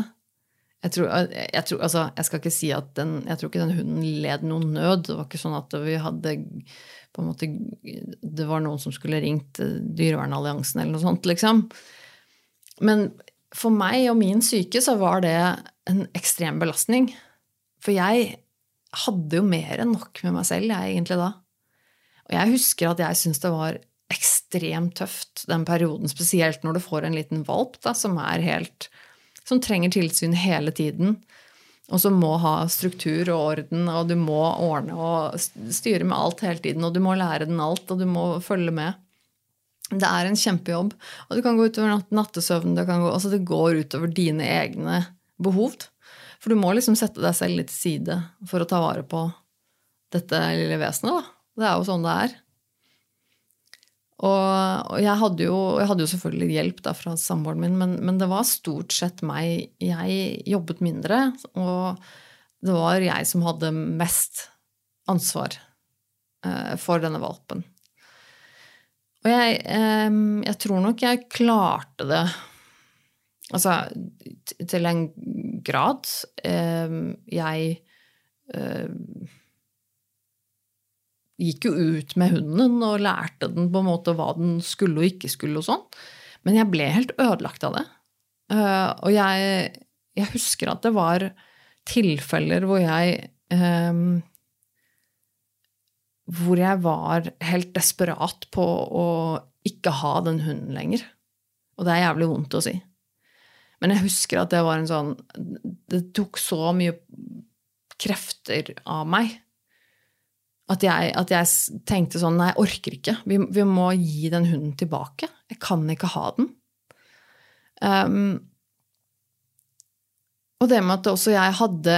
[SPEAKER 1] Jeg, tror, jeg, tror, altså, jeg skal ikke si at den, jeg tror ikke den hunden led noen nød. Det var ikke sånn at vi hadde på en måte, Det var noen som skulle ringt Dyrevernalliansen eller noe sånt, liksom. Men for meg og min syke så var det en ekstrem belastning. For jeg hadde jo mer enn nok med meg selv, jeg egentlig da. Og jeg husker at jeg syns det var ekstremt tøft den perioden, spesielt når du får en liten valp da, som er helt som trenger tilsyn hele tiden, og som må ha struktur og orden, og du må ordne og styre med alt hele tiden, og du må lære den alt, og du må følge med. Det er en kjempejobb. Og det kan gå utover nattesøvnen. Det, gå, altså det går utover dine egne behov. For du må liksom sette deg selv litt til side for å ta vare på dette lille vesenet. Da. Det er jo sånn det er. Og, jeg, hadde jo, jeg hadde jo selvfølgelig hjelp da fra samboeren min, men, men, det var stort sett meg. Jeg jobbet mindre, og det var jeg som hadde mest ansvar eh, for denne valpen. Og jeg, eh, jeg tror nok jeg klarte det Altså til en grad. Eh, jeg eh, gikk jo ut med hunden og lærte den på en måte hva den skulle og ikke skulle og sånn. Men jeg ble helt ødelagt av det. Uh, og jeg, jeg, husker at det var tilfeller hvor jeg um, Hvor jeg var helt desperat på å ikke ha den hunden lenger. Og det er jævlig vondt å si. Men jeg husker at det var en sånn Det tok så mye krefter av meg at jeg, at jeg, tenkte sånn Nei, jeg orker ikke. Vi, vi, må gi den hunden tilbake. Jeg kan ikke ha den. Um, og det med at også jeg hadde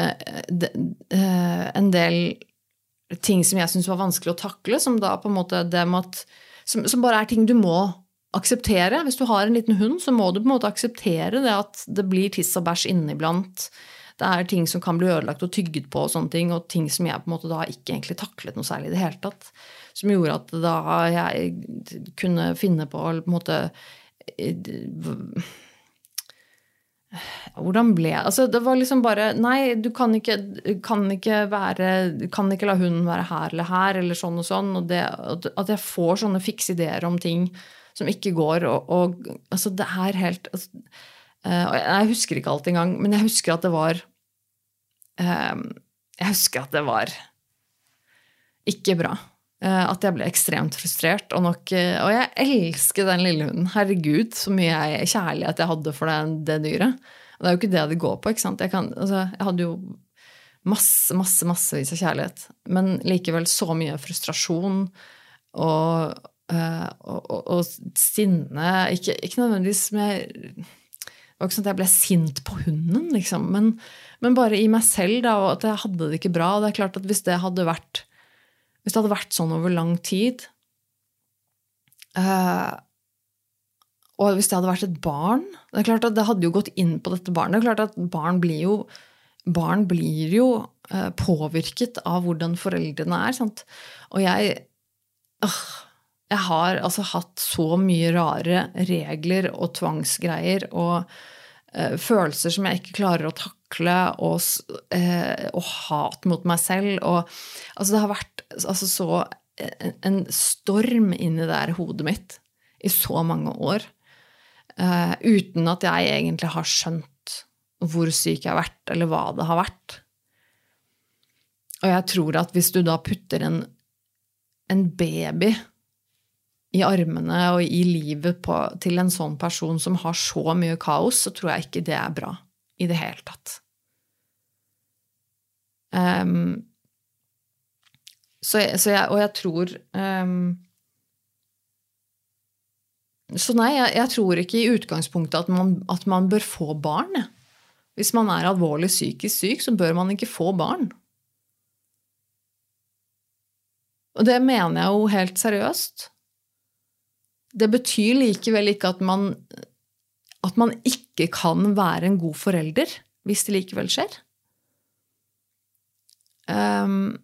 [SPEAKER 1] de, uh, en del ting som jeg syntes var vanskelig å takle, som da på en måte det med at som, som, bare er ting du må akseptere. Hvis du har en liten hund, så må du på en måte akseptere det at det blir tiss og bæsj inniblant. Det er ting som kan bli ødelagt og tygget på, og sånne ting, og ting som jeg på en måte da ikke egentlig taklet noe særlig i det hele tatt. Som gjorde at da jeg kunne finne på på en måte hvordan ble Altså, det var liksom bare Nei, du kan ikke, kan ikke være Kan ikke la hunden være her eller her, eller sånn og sånn. Og det, at jeg får sånne fikse ideer om ting som ikke går, og, og altså, det er helt altså, Jeg husker ikke alt engang, men jeg husker at det var Ehm, jeg husker at det var ikke bra. Eh, at jeg ble ekstremt frustrert. Og, nok, eh, og jeg elsker den lille hunden. Herregud, så mye jeg, kjærlighet jeg hadde for det, det, dyret. Og det er jo ikke det det går på. ikke sant? Jeg, kan, altså, jeg hadde jo masse, masse, massevis av kjærlighet. Men likevel så mye frustrasjon og, eh, og, og, og sinne. Ikke, ikke nødvendigvis med det var ikke sånn at jeg ble sint på hunden, liksom. Men, men, bare i meg selv, da, og at jeg hadde det ikke bra. Det er klart at hvis det hadde vært, det hadde vært sånn over lang tid uh, Og hvis det hadde vært et barn Det er klart at det hadde jo gått inn på dette barnet. Det er klart at barn blir jo, barn blir jo uh, påvirket av hvordan foreldrene er. Sant? Og jeg uh, jeg har altså hatt så mye rare regler og tvangsgreier og eh, følelser som jeg ikke klarer å takle, og, eh, og hat mot meg selv. Og, altså det har vært altså, så en, en storm inni der hodet mitt i så mange år. Eh, uten at jeg egentlig har skjønt hvor syk jeg har vært, eller hva det har vært. Og jeg tror at hvis du da putter en, en baby i armene og i livet på, til en sånn person som har så mye kaos, så tror jeg ikke det er bra i det hele tatt. Um, så, så jeg, og jeg tror um, Så nei, jeg, jeg, tror ikke i utgangspunktet at man, at man bør få barn. Hvis man er alvorlig psykisk syk, så bør man ikke få barn. Og det mener jeg jo helt seriøst. Det betyr likevel ikke at man, at man ikke kan være en god forelder hvis det likevel skjer. Um,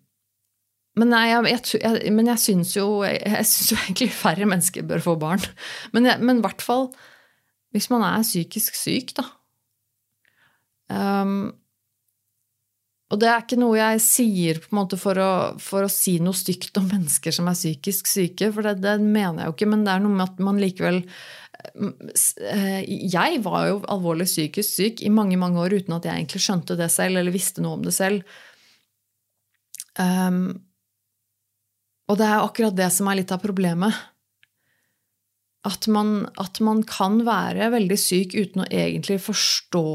[SPEAKER 1] men, nei, jeg, jeg, men jeg syns jo, synes jo egentlig færre mennesker bør få barn. Men i hvert fall hvis man er psykisk syk, da. Um, og det er ikke noe jeg sier for å, for å si noe stygt om mennesker som er psykisk syke, for det, det, mener jeg jo ikke, men det er noe med at man likevel eh, Jeg var jo alvorlig psykisk syk i mange mange år uten at jeg egentlig skjønte det selv eller visste noe om det selv. Um, og det er akkurat det som er litt av problemet. At man, at man kan være veldig syk uten å egentlig forstå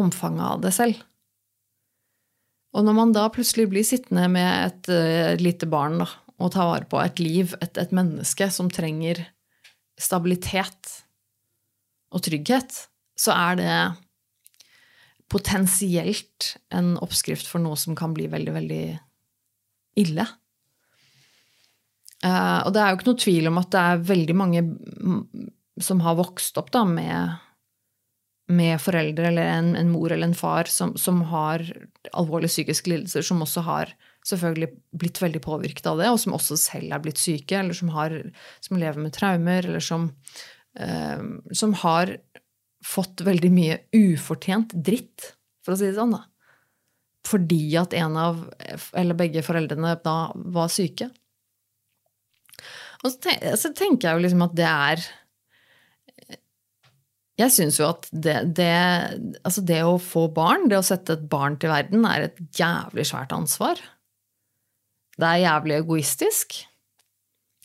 [SPEAKER 1] omfanget av det selv. Og når man da plutselig blir sittende med et, et eh, lite barn da, og tar vare på et liv, et, et, menneske som trenger stabilitet og trygghet, så er det potensielt en oppskrift for noe som kan bli veldig, veldig ille. Uh, og det er jo ikke noe tvil om at det er veldig mange som har vokst opp da, med med foreldre eller en, en mor eller en far som, som, har alvorlige psykiske lidelser, som også har selvfølgelig blitt veldig påvirket av det, og som også selv er blitt syke, eller som, har, som lever med traumer, eller som, eh, som har fått veldig mye ufortjent dritt, for å si det sånn, da. Fordi at en av, eller begge foreldrene da var syke. Og så tenker jeg jo liksom at det er jeg syns jo at det, det, altså det å få barn, det å sette et barn til verden, er et jævlig svært ansvar. Det er jævlig egoistisk.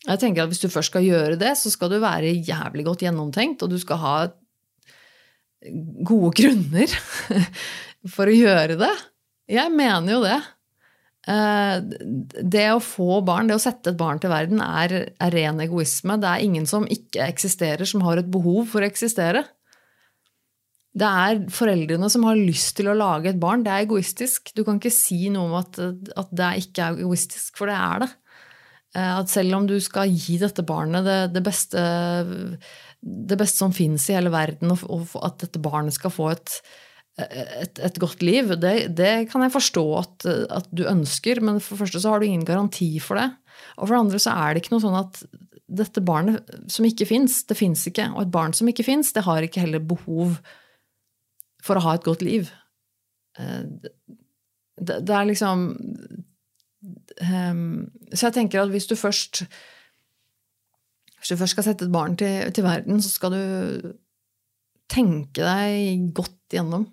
[SPEAKER 1] Jeg tenker at Hvis du først skal gjøre det, så skal du være jævlig godt gjennomtenkt, og du skal ha gode grunner for å gjøre det. Jeg mener jo det. Eh, det å få barn, det å sette et barn til verden, er, er ren egoisme. Det er ingen som ikke eksisterer, som har et behov for å eksistere. Det er foreldrene som har lyst til å lage et barn. Det er egoistisk. Du kan ikke si noe om at, at det ikke er egoistisk, for det er det. Eh, at selv om du skal gi dette barnet det, det, beste, det beste, som fins i hele verden, og, at dette barnet skal få et, et, et godt liv, det, det, kan jeg forstå at, at, du ønsker, men for det første så har du ingen garanti for det. Og for det andre så er det ikke noe sånn at dette barnet som ikke fins, det fins ikke. Og et barn som ikke fins, det har ikke heller behov for å ha et godt liv. Eh, det, det er liksom um, Så jeg tenker at hvis du først hvis du først skal sette et barn til, til verden, så skal du tenke deg godt gjennom.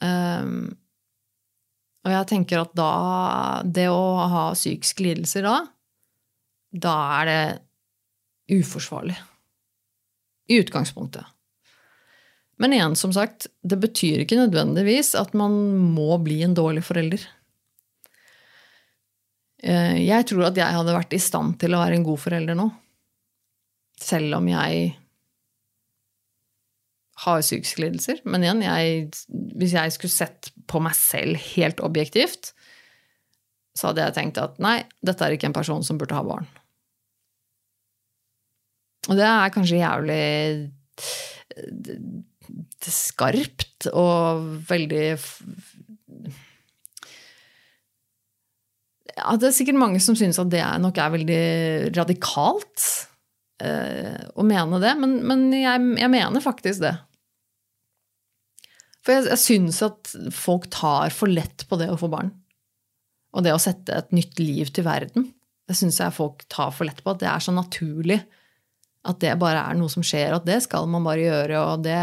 [SPEAKER 1] Um, og jeg tenker at da Det å ha psykiske lidelser da, da er det uforsvarlig. I utgangspunktet. Men igjen, som sagt, det betyr ikke nødvendigvis at man må bli en dårlig forelder. Eh, jeg tror at jeg hadde vært i stand til å være en god forelder nå. Selv om jeg har psykiske lidelser. Men igjen, jeg, hvis jeg skulle sett på meg selv helt objektivt, så hadde jeg tenkt at nei, dette er ikke en person som burde ha barn. Og det er kanskje jævlig skarpt og veldig ja, Det er sikkert mange som syns at det nok er veldig radikalt eh, å mene det, men, men jeg, jeg, mener faktisk det. For jeg, jeg syns at folk tar for lett på det å få barn. Og det å sette et nytt liv til verden. Det syns jeg folk tar for lett på. At det er så naturlig. At det bare er noe som skjer, at det skal man bare gjøre. og det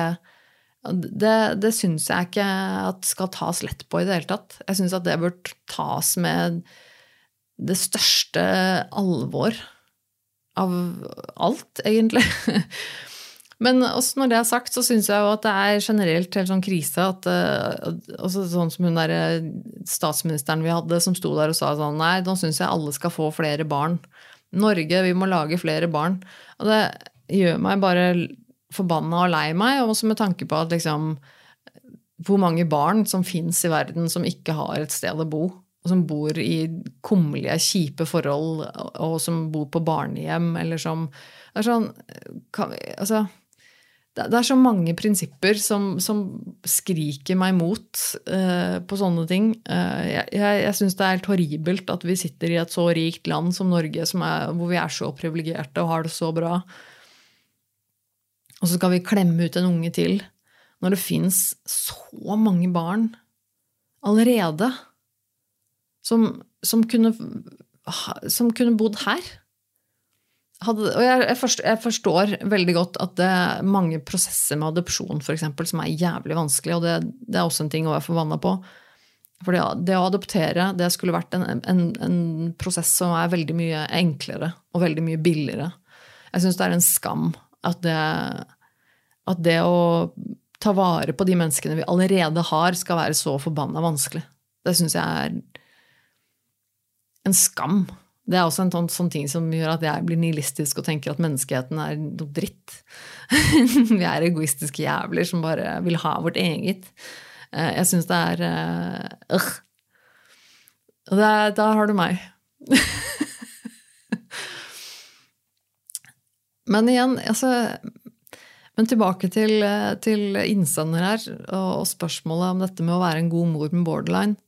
[SPEAKER 1] det, det syns jeg ikke at skal tas lett på i det hele tatt. Jeg syns at det bør tas med det største alvor av alt, egentlig. Men også når det er sagt, så syns jeg jo at det er generelt helt sånn krise at også Sånn som hun der statsministeren vi hadde, som sto der og sa sånn Nei, nå syns jeg alle skal få flere barn. Norge, vi må lage flere barn. Og det gjør meg bare forbanna og lei meg, og også med tanke på at liksom Hvor mange barn som fins i verden som ikke har et sted å bo. Og som bor i kummerlige, kjipe forhold, og som bor på barnehjem, eller som Det er sånn vi, Altså det, er så mange prinsipper som, som skriker meg imot uh, på sånne ting. Uh, jeg, jeg syns det er helt horribelt at vi sitter i et så rikt land som Norge, som er, hvor vi er så privilegerte og har det så bra. Og så skal vi klemme ut en unge til når det fins så mange barn allerede som, som, kunne, som kunne bodd her hadde, og jeg, forstår, jeg, forstår, veldig godt at det er mange prosesser med adopsjon for eksempel, som er jævlig vanskelig, og det, det er også en ting å være forbanna på. For det å adoptere det skulle vært en, en, en, prosess som er veldig mye enklere og veldig mye billigere. Jeg syns det er en skam at det, at det å ta vare på de menneskene vi allerede har, skal være så forbanna vanskelig. Det syns jeg er en skam. Det er også en sånn, sånn, ting som gjør at jeg blir nihilistisk og tenker at menneskeheten er noe dritt. Vi er egoistiske jævler som bare vil ha vårt eget. Eh, jeg syns det er øh. Da har du meg. Men igjen, altså Men tilbake til, til innsender her og spørsmålet om dette med å være en god mor med borderline.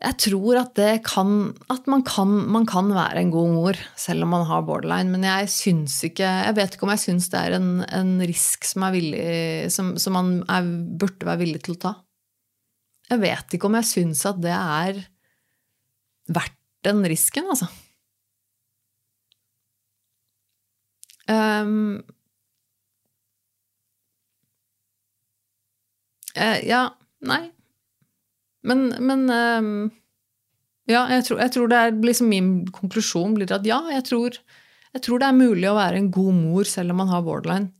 [SPEAKER 1] Jeg tror at, kan, at man, kan, man, kan, være en god mor selv om man har borderline, men jeg syns ikke Jeg vet ikke om jeg syns det er en, en risk som, villig, som, som man er, burde være villig til å ta. Jeg vet ikke om jeg syns at det er verdt den risken, altså. Um, uh, ja, nei. Men, men um, ja, jeg tror, jeg tror, det er liksom min konklusjon blir at ja, jeg tror, jeg tror, det er mulig å være en god mor selv om man har borderline.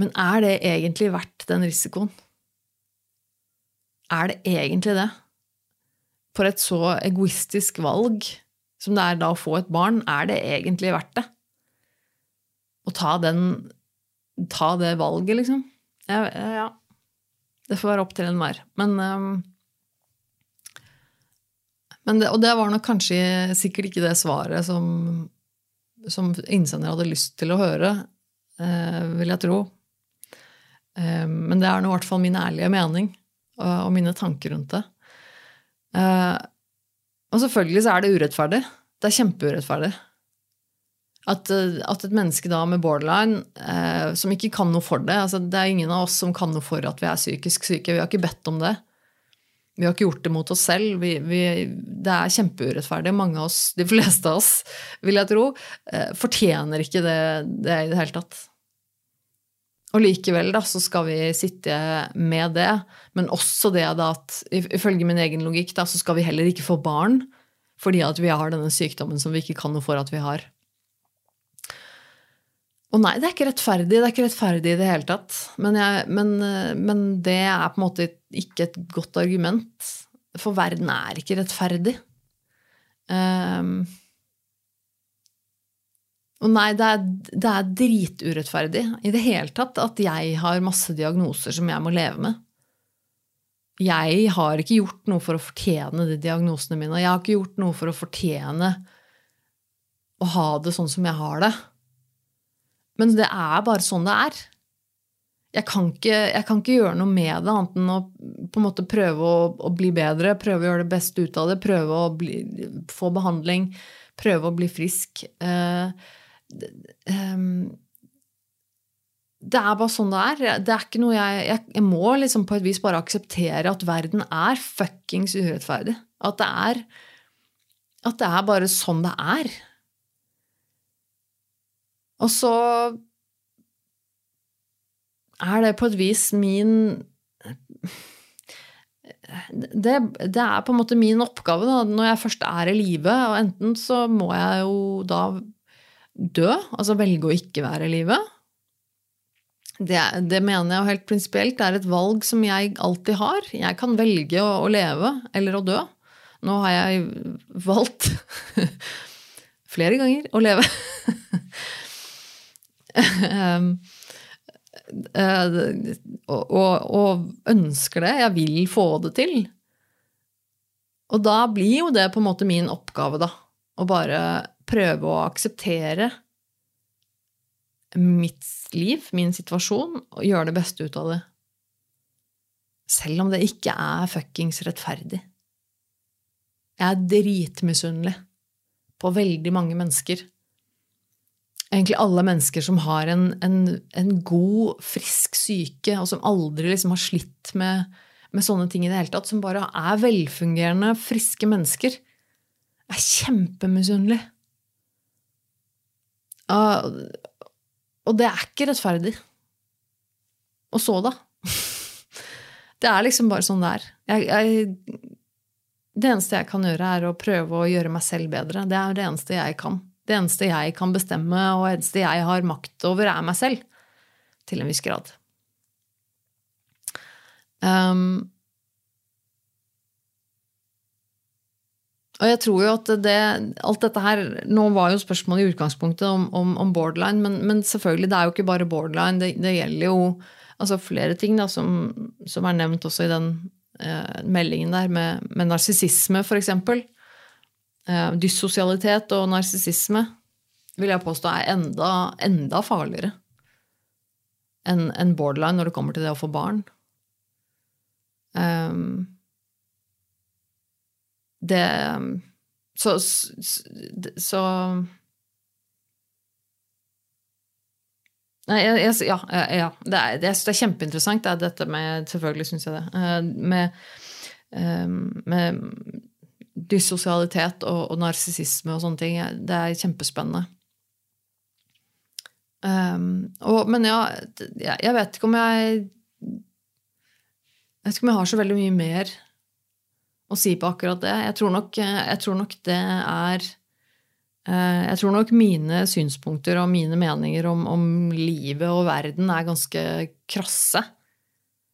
[SPEAKER 1] Men er det egentlig verdt den risikoen? Er det egentlig det? For et så egoistisk valg som det er da å få et barn, er det egentlig verdt det? Å ta, den, ta det valget, liksom? Ja, ja. Det får være opp til enhver. Men, um, men det, Og det var nok kanskje sikkert ikke det svaret som, som innsender hadde lyst til å høre, uh, vil jeg tro. Uh, men det er nå i hvert fall min ærlige mening og, og mine tanker rundt det. Uh, og selvfølgelig så er det urettferdig. Det er kjempeurettferdig. At, at, et menneske da med borderline, eh, som ikke kan noe for det altså Det er ingen av oss som kan noe for at vi er psykisk syke. Vi har ikke bedt om det. Vi har ikke gjort det mot oss selv. Vi, vi, det er kjempeurettferdig. Mange av oss, de fleste av oss, vil jeg tro, eh, fortjener ikke det, det i det hele tatt. Og likevel da, så skal vi sitte med det, men også det da at ifølge min egen logikk da, så skal vi heller ikke få barn fordi at vi har denne sykdommen som vi ikke kan noe for at vi har. Og nei, det er ikke rettferdig. Det er ikke rettferdig i det hele tatt. Men, jeg, men, men, det er på en måte ikke et godt argument. For verden er ikke rettferdig. Um, og nei, det er, det er, driturettferdig i det hele tatt at jeg har masse diagnoser som jeg må leve med. Jeg har ikke gjort noe for å fortjene de diagnosene mine. Og Jeg har ikke gjort noe for å fortjene å ha det sånn som jeg har det. Men det er bare sånn det er. Jeg kan, ikke, jeg kan ikke, gjøre noe med det, annet enn å på en måte prøve å, å, bli bedre, prøve å gjøre det beste ut av det, prøve å bli, få behandling, prøve å bli frisk. Det, um, det er bare sånn det er. Det er ikke noe jeg, jeg, jeg må liksom på et vis bare akseptere at verden er fuckings urettferdig. At det er, at det er bare sånn det er. Og så er det på et vis min det, det, er på en måte min oppgave da, når jeg først er i live. Og enten så må jeg jo da dø, altså velge å ikke være i live. Det, det, mener jeg jo helt prinsipielt er et valg som jeg alltid har. Jeg kan velge å, å leve eller å dø. Nå har jeg valgt flere ganger å leve. Ehm, eh, og, og, ønsker det. Jeg vil få det til. Og da blir jo det på en måte min oppgave, da. Å bare prøve å akseptere mitt liv, min situasjon, og gjøre det beste ut av det. Selv om det ikke er fuckings rettferdig. Jeg er dritmisunnelig på veldig mange mennesker. Egentlig alle mennesker som har en, en, en god, frisk syke, og som aldri liksom har slitt med, med sånne ting i det hele tatt. Som bare er velfungerende, friske mennesker. Er kjempemisunnelig. Og det er ikke rettferdig. Og så, da? Det er liksom bare sånn det er. Jeg, jeg, det eneste jeg kan gjøre, er å prøve å gjøre meg selv bedre. Det er det eneste jeg kan. Det eneste jeg kan bestemme, og det eneste jeg har makt over, er meg selv. Til en viss grad. Um, Og jeg tror jo at det, alt dette her Nå var jo spørsmålet i utgangspunktet om, om, om borderline, men, men, selvfølgelig, det er jo ikke bare borderline. Det, det gjelder jo altså flere ting da, som, som, er nevnt også i den eh, meldingen der, med, med narsissisme, f.eks. Eh, dyssosialitet og narsissisme vil jeg påstå er enda, enda farligere enn en borderline når det kommer til det å få barn. Um, det Så, så Nei, jeg, jeg, ja, ja, det er, det, er, kjempeinteressant, det er dette med Selvfølgelig syns jeg det. Eh, med, med dyssosialitet og, og narsissisme og sånne ting. Det er kjempespennende. Um, og, men ja, jeg vet ikke om jeg Jeg vet ikke om jeg har så veldig mye mer å si på akkurat det. Jeg tror nok, jeg tror nok det er uh, jeg tror nok mine synspunkter og mine meninger om, om livet og verden er ganske krasse.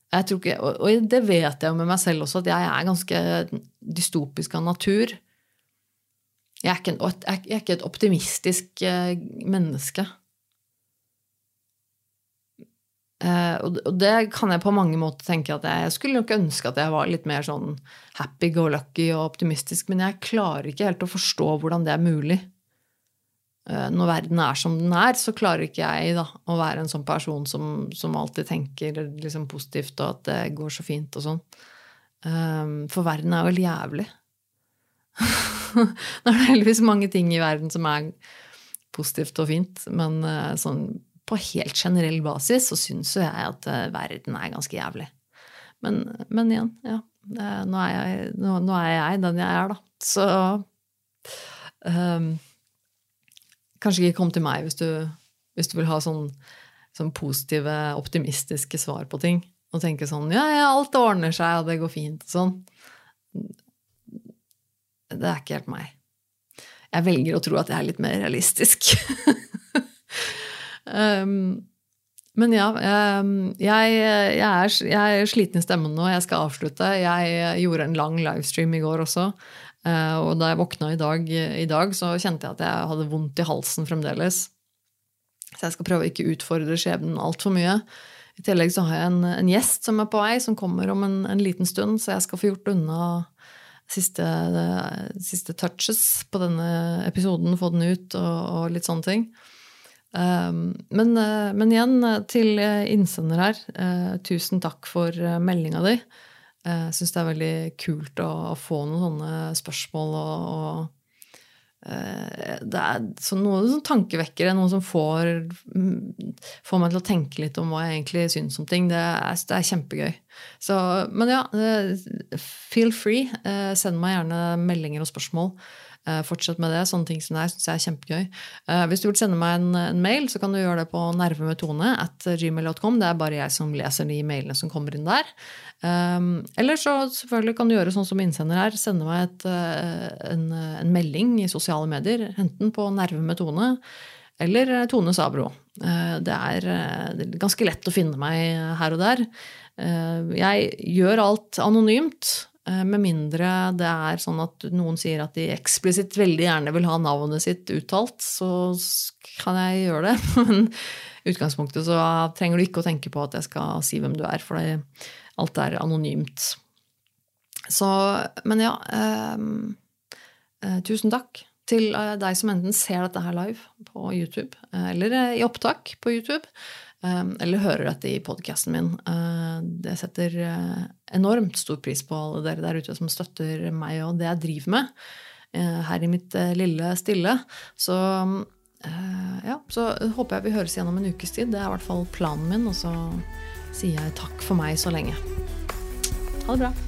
[SPEAKER 1] Ikke, og det vet jeg jo med meg selv også, at jeg er ganske dystopisk av natur. Jeg er ikke, jeg er ikke et optimistisk eh, menneske. Uh, og det kan jeg på mange måter tenke at jeg, jeg skulle nok ønske at jeg var litt mer sånn happy go lucky og optimistisk, men jeg klarer ikke helt å forstå hvordan det er mulig. Uh, når verden er som den er, så klarer ikke jeg da, å være en sånn person som, som alltid tenker liksom, positivt og at det går så fint og sånn. Um, for verden er vel jævlig. Nå er det heldigvis mange ting i verden som er positivt og fint, men uh, sånn på helt generell basis så syns jo jeg at uh, verden er ganske jævlig. Men, men igjen, ja. Nå er, jeg, nå, nå er, jeg, den jeg er, da. Så um, Kanskje ikke kom til meg hvis du, hvis du vil ha sånn, sånn, positive, optimistiske svar på ting. Og tenke sånn ja, ja, alt ordner seg, og det går fint, og sånn. Det er ikke helt meg. Jeg velger å tro at jeg er litt mer realistisk. Um, men ja, um, jeg, jeg, er, jeg, er, sliten i stemmen nå. Jeg skal avslutte. Jeg gjorde en lang livestream i går også. Uh, og da jeg våkna i dag, i dag, så kjente jeg at jeg hadde vondt i halsen fremdeles. Så jeg skal prøve å ikke utfordre skjebnen altfor mye. I tillegg så har jeg en, en, gjest som er på vei, som kommer om en, en, liten stund. Så jeg skal få gjort unna siste, siste touches på denne episoden, få den ut og, og litt sånne ting. Ehm, men, eh, men, igjen eh, til eh, innsender her. Tusen takk for meldinga di. Jeg syns det er veldig kult å, å, få noen sånne spørsmål og, og det er noe sånn tankevekkere, noe som får, får, meg til å tenke litt om hva jeg egentlig syns om ting. Det er, det er kjempegøy. Så, men ja, feel free. Send meg gjerne meldinger og spørsmål. Eh, fortsett med det. Sånne ting som det syns jeg er kjempegøy. Eh, hvis du vil sende meg en, en, mail, så kan du gjøre det på nervemetone at gmail.com. Det er bare jeg som leser de mailene som kommer inn der. Um, eller så selvfølgelig kan du gjøre sånn som innsender her. Sende meg et, en, en, melding i sosiale medier. Enten på nervemetone eller Tone Sabro. Det er ganske lett å finne meg her og der. Jeg gjør alt anonymt. Eh, med mindre det er sånn at noen sier at de eksplisitt veldig gjerne vil ha navnet sitt uttalt, så kan jeg gjøre det. Men utgangspunktet så trenger du ikke å tenke på at jeg skal si hvem du er, for alt er anonymt. Så Men ja. Eh, eh, tusen takk til eh, deg som enten ser dette her live på YouTube, eller i opptak på YouTube, eller hører dette i podkasten min. Det setter enormt stor pris på alle dere der ute som støtter meg og det jeg driver med her i mitt lille stille. Så ja, så håper jeg vi høres igjen om en ukes tid. Det er i hvert fall planen min. Og så sier jeg takk for meg så lenge. Ha det bra.